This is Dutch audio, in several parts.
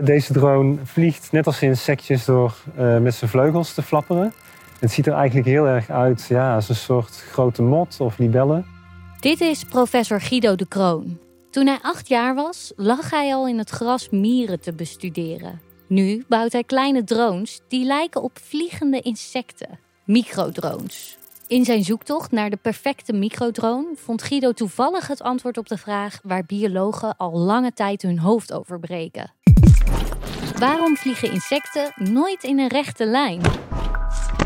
Deze drone vliegt net als insectjes door uh, met zijn vleugels te flapperen. Het ziet er eigenlijk heel erg uit ja, als een soort grote mot of libelle. Dit is professor Guido de Kroon. Toen hij acht jaar was, lag hij al in het gras mieren te bestuderen. Nu bouwt hij kleine drones die lijken op vliegende insecten, microdrones. In zijn zoektocht naar de perfecte microdrone vond Guido toevallig het antwoord op de vraag waar biologen al lange tijd hun hoofd over breken. Waarom vliegen insecten nooit in een rechte lijn?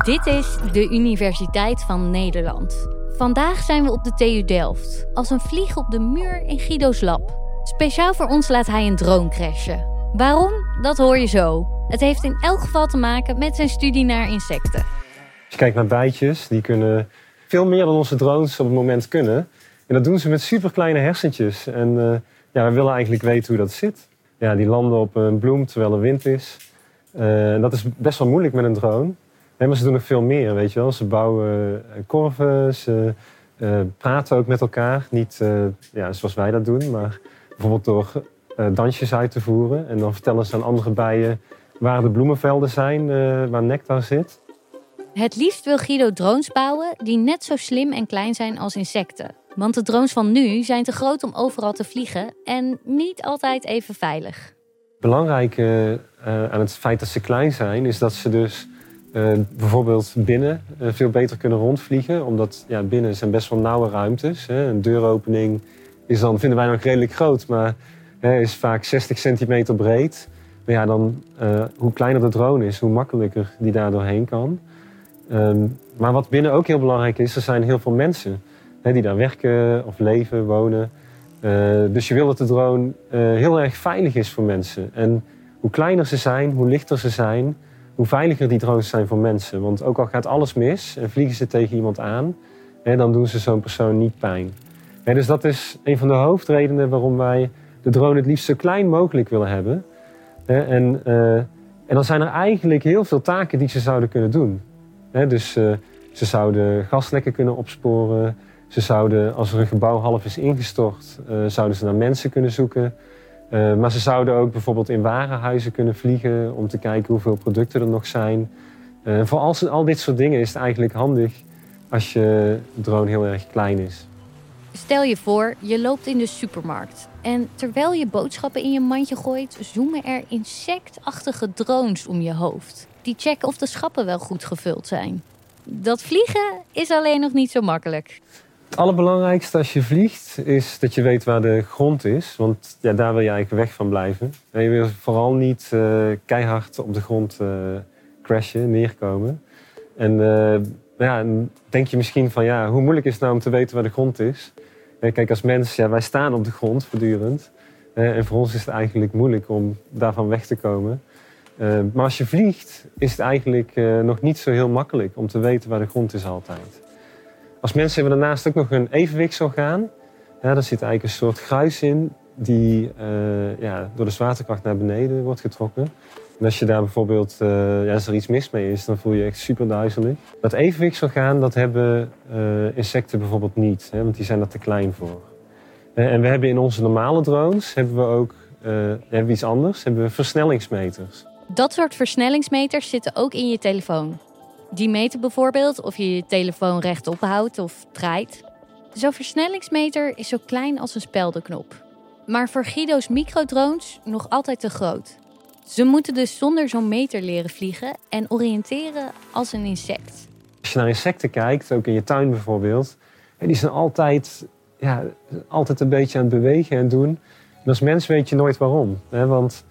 Dit is de Universiteit van Nederland. Vandaag zijn we op de TU Delft, als een vlieg op de muur in Guido's lab. Speciaal voor ons laat hij een drone crashen. Waarom? Dat hoor je zo. Het heeft in elk geval te maken met zijn studie naar insecten. Als je kijkt naar bijtjes, die kunnen veel meer dan onze drones op het moment kunnen. En dat doen ze met superkleine hersentjes. En uh, ja, we willen eigenlijk weten hoe dat zit. Ja, die landen op een bloem terwijl er wind is. Uh, dat is best wel moeilijk met een drone. Nee, maar ze doen nog veel meer, weet je wel. Ze bouwen eh, korven, ze uh, praten ook met elkaar. Niet ja, zoals wij dat doen, maar bijvoorbeeld door dansjes uit te voeren. En dan vertellen ze aan andere bijen waar de bloemenvelden zijn, waar nectar zit. Het liefst wil Guido drones bouwen die net zo slim en klein zijn als insecten. Want de drones van nu zijn te groot om overal te vliegen en niet altijd even veilig. Belangrijk aan het feit dat ze klein zijn, is dat ze dus uh, bijvoorbeeld binnen uh, veel beter kunnen rondvliegen. Omdat ja, binnen zijn best wel nauwe ruimtes. Hè. Een deuropening is dan, vinden wij nog redelijk groot, maar hè, is vaak 60 centimeter breed. Maar ja, dan, hoe kleiner de drone is, hoe makkelijker die daar doorheen kan. Um, maar wat binnen ook heel belangrijk is, er zijn heel veel mensen hè, die daar werken of leven, wonen. dus je wil dat de drone heel erg veilig is voor mensen. En hoe kleiner ze zijn, hoe lichter ze zijn, hoe veiliger die drones zijn voor mensen. Want ook al gaat alles mis en vliegen ze tegen iemand aan, hè, dan doen ze zo'n persoon niet pijn. Hè, dus dat is een van de hoofdredenen waarom wij de drone het liefst zo klein mogelijk willen hebben. En, uh, en dan zijn er eigenlijk heel veel taken die ze zouden kunnen doen. Dus uh, ze zouden gaslekken kunnen opsporen. Ze zouden, als er een gebouw half is ingestort, uh, zouden ze naar mensen kunnen zoeken. Uh, maar ze zouden ook bijvoorbeeld in warenhuizen kunnen vliegen om te kijken hoeveel producten er nog zijn. Voor al, al, dit soort dingen is het eigenlijk handig als je drone heel erg klein is. Stel je voor, je loopt in de supermarkt en terwijl je boodschappen in je mandje gooit, zoomen er insectachtige drones om je hoofd. Die checken of de schappen wel goed gevuld zijn. Dat vliegen is alleen nog niet zo makkelijk. Het allerbelangrijkste als je vliegt is dat je weet waar de grond is. Want ja, daar wil je eigenlijk weg van blijven. En je wil vooral niet uh, keihard op de grond uh, crashen, neerkomen. En uh, ja, denk je misschien van ja, hoe moeilijk is het nou om te weten waar de grond is? kijk, als mens, ja, wij staan op de grond voortdurend. en voor ons is het eigenlijk moeilijk om daarvan weg te komen. Maar als je vliegt, is het eigenlijk nog niet zo heel makkelijk om te weten waar de grond is altijd. Als mensen hebben daarnaast ook nog een evenwichtsorgaan. Ja, daar zit eigenlijk een soort gruis in die uh, ja, door de zwaartekracht naar beneden wordt getrokken. En als je daar bijvoorbeeld, ja, er iets mis mee is, dan voel je je echt super duizelig. Dat evenwichtsorgaan dat hebben insecten bijvoorbeeld niet, hè, want die zijn er te klein voor. en we hebben in onze normale drones hebben we ook hebben iets anders, hebben we versnellingsmeters. Dat soort versnellingsmeters zitten ook in je telefoon. Die meten bijvoorbeeld of je je telefoon rechtop houdt of draait. Zo'n versnellingsmeter is zo klein als een speldenknop. Maar voor Guido's microdrones nog altijd te groot. Ze moeten dus zonder zo'n meter leren vliegen en oriënteren als een insect. Als je naar insecten kijkt, ook in je tuin bijvoorbeeld, die zijn altijd, ja, altijd een beetje aan het bewegen en doen. En als mens weet je nooit waarom. Hè? Want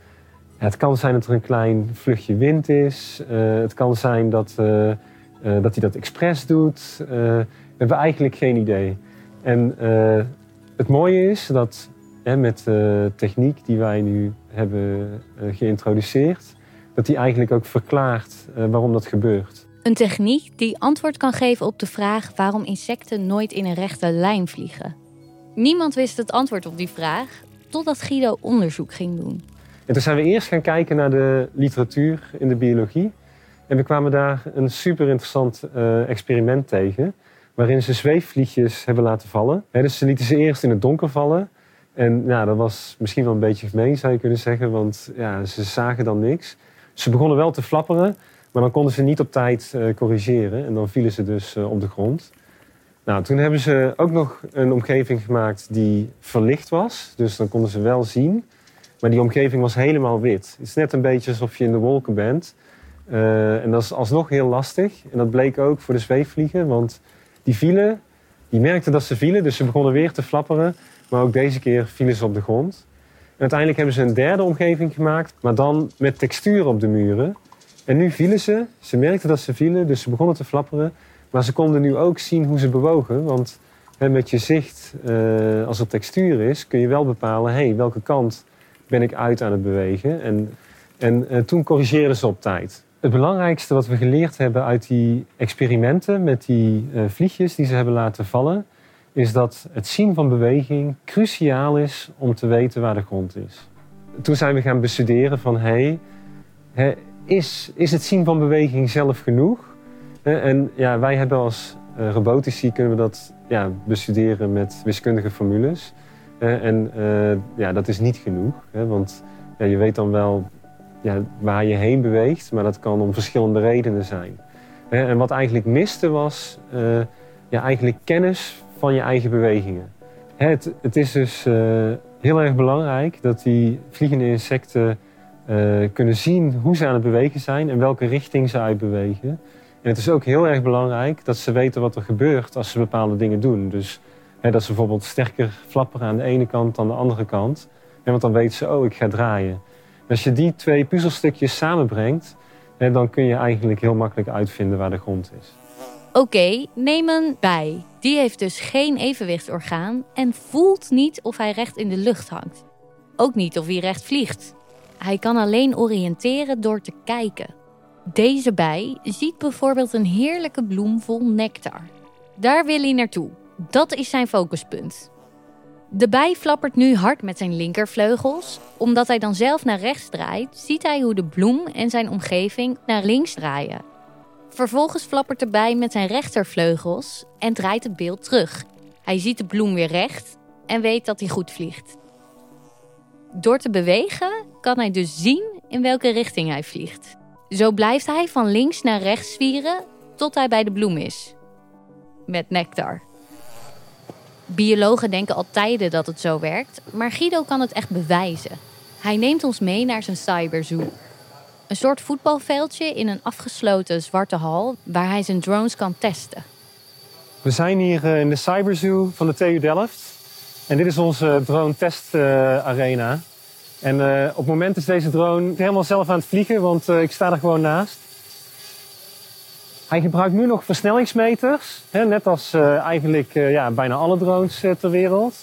het kan zijn dat er een klein vluchtje wind is. Uh, het kan zijn dat, uh, uh, dat hij dat expres doet. we hebben eigenlijk geen idee. En het mooie is dat met de techniek die wij nu hebben geïntroduceerd, dat die eigenlijk ook verklaart waarom dat gebeurt. Een techniek die antwoord kan geven op de vraag waarom insecten nooit in een rechte lijn vliegen. Niemand wist het antwoord op die vraag totdat Guido onderzoek ging doen. En toen zijn we eerst gaan kijken naar de literatuur in de biologie. En we kwamen daar een super interessant uh, experiment tegen. Waarin ze zweefvliegjes hebben laten vallen. dus ze lieten ze eerst in het donker vallen. En ja, dat was misschien wel een beetje gemeen, zou je kunnen zeggen. Want ja, ze zagen dan niks. Ze begonnen wel te flapperen, maar dan konden ze niet op tijd uh, corrigeren. En dan vielen ze dus uh, op de grond. Nou, toen hebben ze ook nog een omgeving gemaakt die verlicht was. Dus dan konden ze wel zien. Maar die omgeving was helemaal wit. Het is net een beetje alsof je in de wolken bent. Uh, en dat is alsnog heel lastig. En dat bleek ook voor de zweefvliegen. Want die vielen, die merkten dat ze vielen. Dus ze begonnen weer te flapperen. Maar ook deze keer vielen ze op de grond. En uiteindelijk hebben ze een derde omgeving gemaakt. Maar dan met textuur op de muren. En nu vielen ze. Ze merkten dat ze vielen. Dus ze begonnen te flapperen. Maar ze konden nu ook zien hoe ze bewogen. Want hè, met je zicht, uh, als er textuur is, kun je wel bepalen... hey, welke kant ben ik uit aan het bewegen? En, en uh, toen corrigeerden ze op tijd. Het belangrijkste wat we geleerd hebben uit die experimenten... met die uh, vliegjes die ze hebben laten vallen... is dat het zien van beweging cruciaal is om te weten waar de grond is. Toen zijn we gaan bestuderen van... hey, is, is het zien van beweging zelf genoeg... En ja, wij hebben als uh, robotici kunnen we dat ja, bestuderen met wiskundige formules. En uh, ja, dat is niet genoeg, hè, want ja, je weet dan wel ja, waar je heen beweegt, maar dat kan om verschillende redenen zijn. En wat eigenlijk miste was uh, ja, eigenlijk kennis van je eigen bewegingen. Het, het is dus heel erg belangrijk dat die vliegende insecten kunnen zien hoe ze aan het bewegen zijn en welke richting ze uitbewegen. En het is ook heel erg belangrijk dat ze weten wat er gebeurt als ze bepaalde dingen doen. Dus dat ze bijvoorbeeld sterker flapperen aan de ene kant dan de andere kant. En want dan weten ze, oh, ik ga draaien. En als je die twee puzzelstukjes samenbrengt, dan kun je eigenlijk heel makkelijk uitvinden waar de grond is. Oké, neem een bij. Die heeft dus geen evenwichtsorgaan en voelt niet of hij recht in de lucht hangt. Ook niet of hij recht vliegt. Hij kan alleen oriënteren door te kijken. Deze bij ziet bijvoorbeeld een heerlijke bloem vol nectar. Daar wil hij naartoe. Dat is zijn focuspunt. De bij flappert nu hard met zijn linkervleugels. Omdat hij dan zelf naar rechts draait, ziet hij hoe de bloem en zijn omgeving naar links draaien. Vervolgens flappert de bij met zijn rechtervleugels en draait het beeld terug. Hij ziet de bloem weer recht en weet dat hij goed vliegt. Door te bewegen kan hij dus zien in welke richting hij vliegt. Zo blijft hij van links naar rechts zwieren tot hij bij de bloem is. Met nectar. Biologen denken al tijden dat het zo werkt, maar Guido kan het echt bewijzen. Hij neemt ons mee naar zijn cyberzoo. Een soort voetbalveldje in een afgesloten zwarte hal waar hij zijn drones kan testen. We zijn hier eh, in de cyberzoo van de TU Delft. En dit is onze drone test uh, arena. En uh, op het moment is deze drone helemaal zelf aan het vliegen, want ik sta er gewoon naast. Hij gebruikt nu nog versnellingsmeters, hè, net als uh, eigenlijk ja, bijna alle drones ter wereld.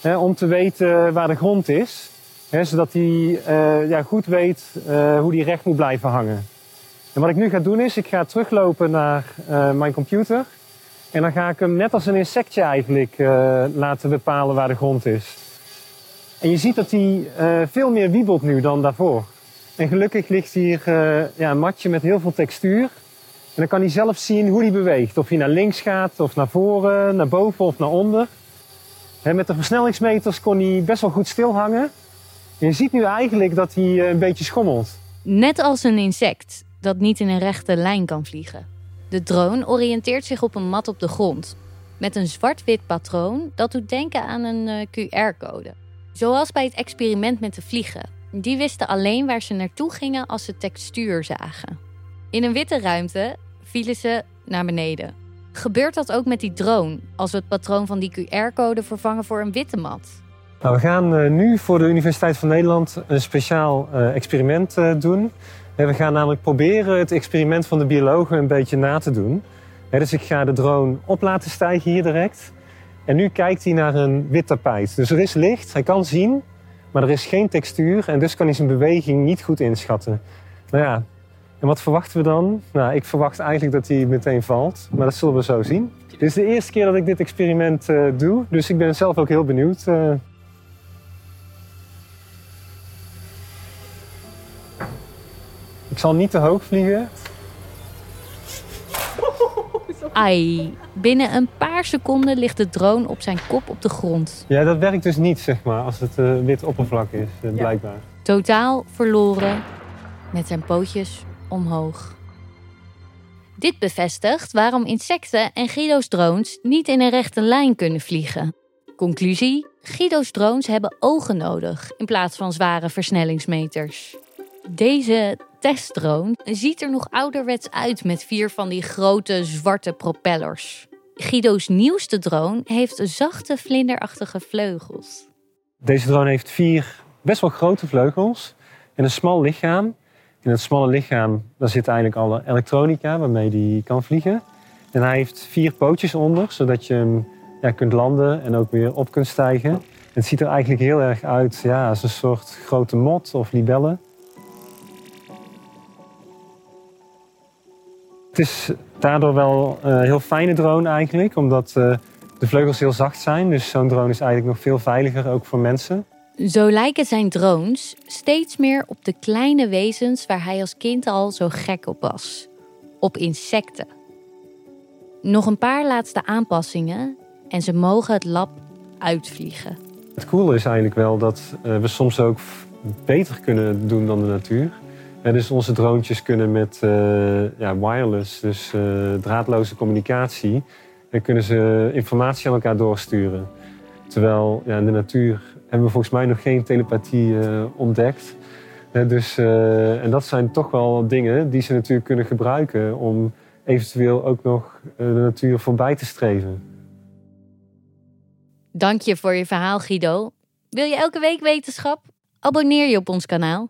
Hè, om te weten waar de grond is, hè, zodat hij ja, goed weet hoe hij recht moet blijven hangen. En wat ik nu ga doen is, ik ga teruglopen naar mijn computer. En dan ga ik hem net als een insectje eigenlijk laten bepalen waar de grond is. En je ziet dat hij veel meer wiebelt nu dan daarvoor. En gelukkig ligt hier ja, een matje met heel veel textuur. Dan kan hij zelf zien hoe hij beweegt. Of hij naar links gaat, of naar voren, naar boven of naar onder. En met de versnellingsmeters kon hij best wel goed stilhangen. En je ziet nu eigenlijk dat hij uh, een beetje schommelt. Net als een insect dat niet in een rechte lijn kan vliegen. De drone oriënteert zich op een mat op de grond. Met een zwart-wit patroon dat doet denken aan een QR-code. Zoals bij het experiment met de vliegen. Die wisten alleen waar ze naartoe gingen als ze textuur zagen. In een witte ruimte vielen ze naar beneden. Gebeurt dat ook met die drone, als we het patroon van die QR-code vervangen voor een witte mat? Nou, we gaan uh, nu voor de Universiteit van Nederland een speciaal uh, experiment uh, doen. We gaan namelijk proberen het experiment van de biologen een beetje na te doen. Dus ik ga de drone op laten stijgen hier direct. En nu kijkt hij naar een wit tapijt. Dus er is licht, hij kan zien, maar er is geen textuur en dus kan hij zijn beweging niet goed inschatten. Nou ja, en wat verwachten we dan? Nou, ik verwacht eigenlijk dat hij meteen valt, maar dat zullen we zo zien. Dit is de eerste keer dat ik dit experiment uh, doe, dus ik ben zelf ook heel benieuwd. Uh... Ik zal niet te hoog vliegen. Ai, binnen een paar seconden ligt de drone op zijn kop op de grond. Ja, dat werkt dus niet, zeg maar, als het uh, wit oppervlak is, blijkbaar. Totaal verloren, met zijn pootjes omhoog. Dit bevestigt waarom insecten en Guido's drones niet in een rechte lijn kunnen vliegen. Conclusie: Guido's drones hebben ogen nodig in plaats van zware versnellingsmeters. Deze testdrone ziet er nog ouderwets uit met vier van die grote zwarte propellers. Guido's nieuwste drone heeft zachte vlinderachtige vleugels. Deze drone heeft vier best wel grote vleugels en een smal lichaam. In het smalle lichaam daar zit eigenlijk alle elektronica waarmee hij kan vliegen. En hij heeft vier pootjes onder, zodat je hem ja, kunt landen en ook weer op kunt stijgen. het ziet er eigenlijk heel erg uit ja, als een soort grote mot of libelle. Het is daardoor wel een heel fijne drone eigenlijk, omdat uh, de vleugels heel zacht zijn. Dus zo'n drone is eigenlijk nog veel veiliger, ook voor mensen. Zo lijken zijn drones steeds meer op de kleine wezens waar hij als kind al zo gek op was. Op insecten. Nog een paar laatste aanpassingen en ze mogen het lab uitvliegen. Het coole is eigenlijk wel dat uh, we soms ook beter kunnen doen dan de natuur. Dus onze droontjes kunnen met uh, ja, wireless, dus uh, draadloze communicatie, en kunnen ze informatie aan elkaar doorsturen. Terwijl ja, in de natuur hebben we volgens mij nog geen telepathie uh, ontdekt. dus, en dat zijn toch wel dingen die ze natuurlijk kunnen gebruiken om eventueel ook nog de natuur voorbij te streven. Dank je voor je verhaal, Guido. Wil je elke week wetenschap? Abonneer je op ons kanaal.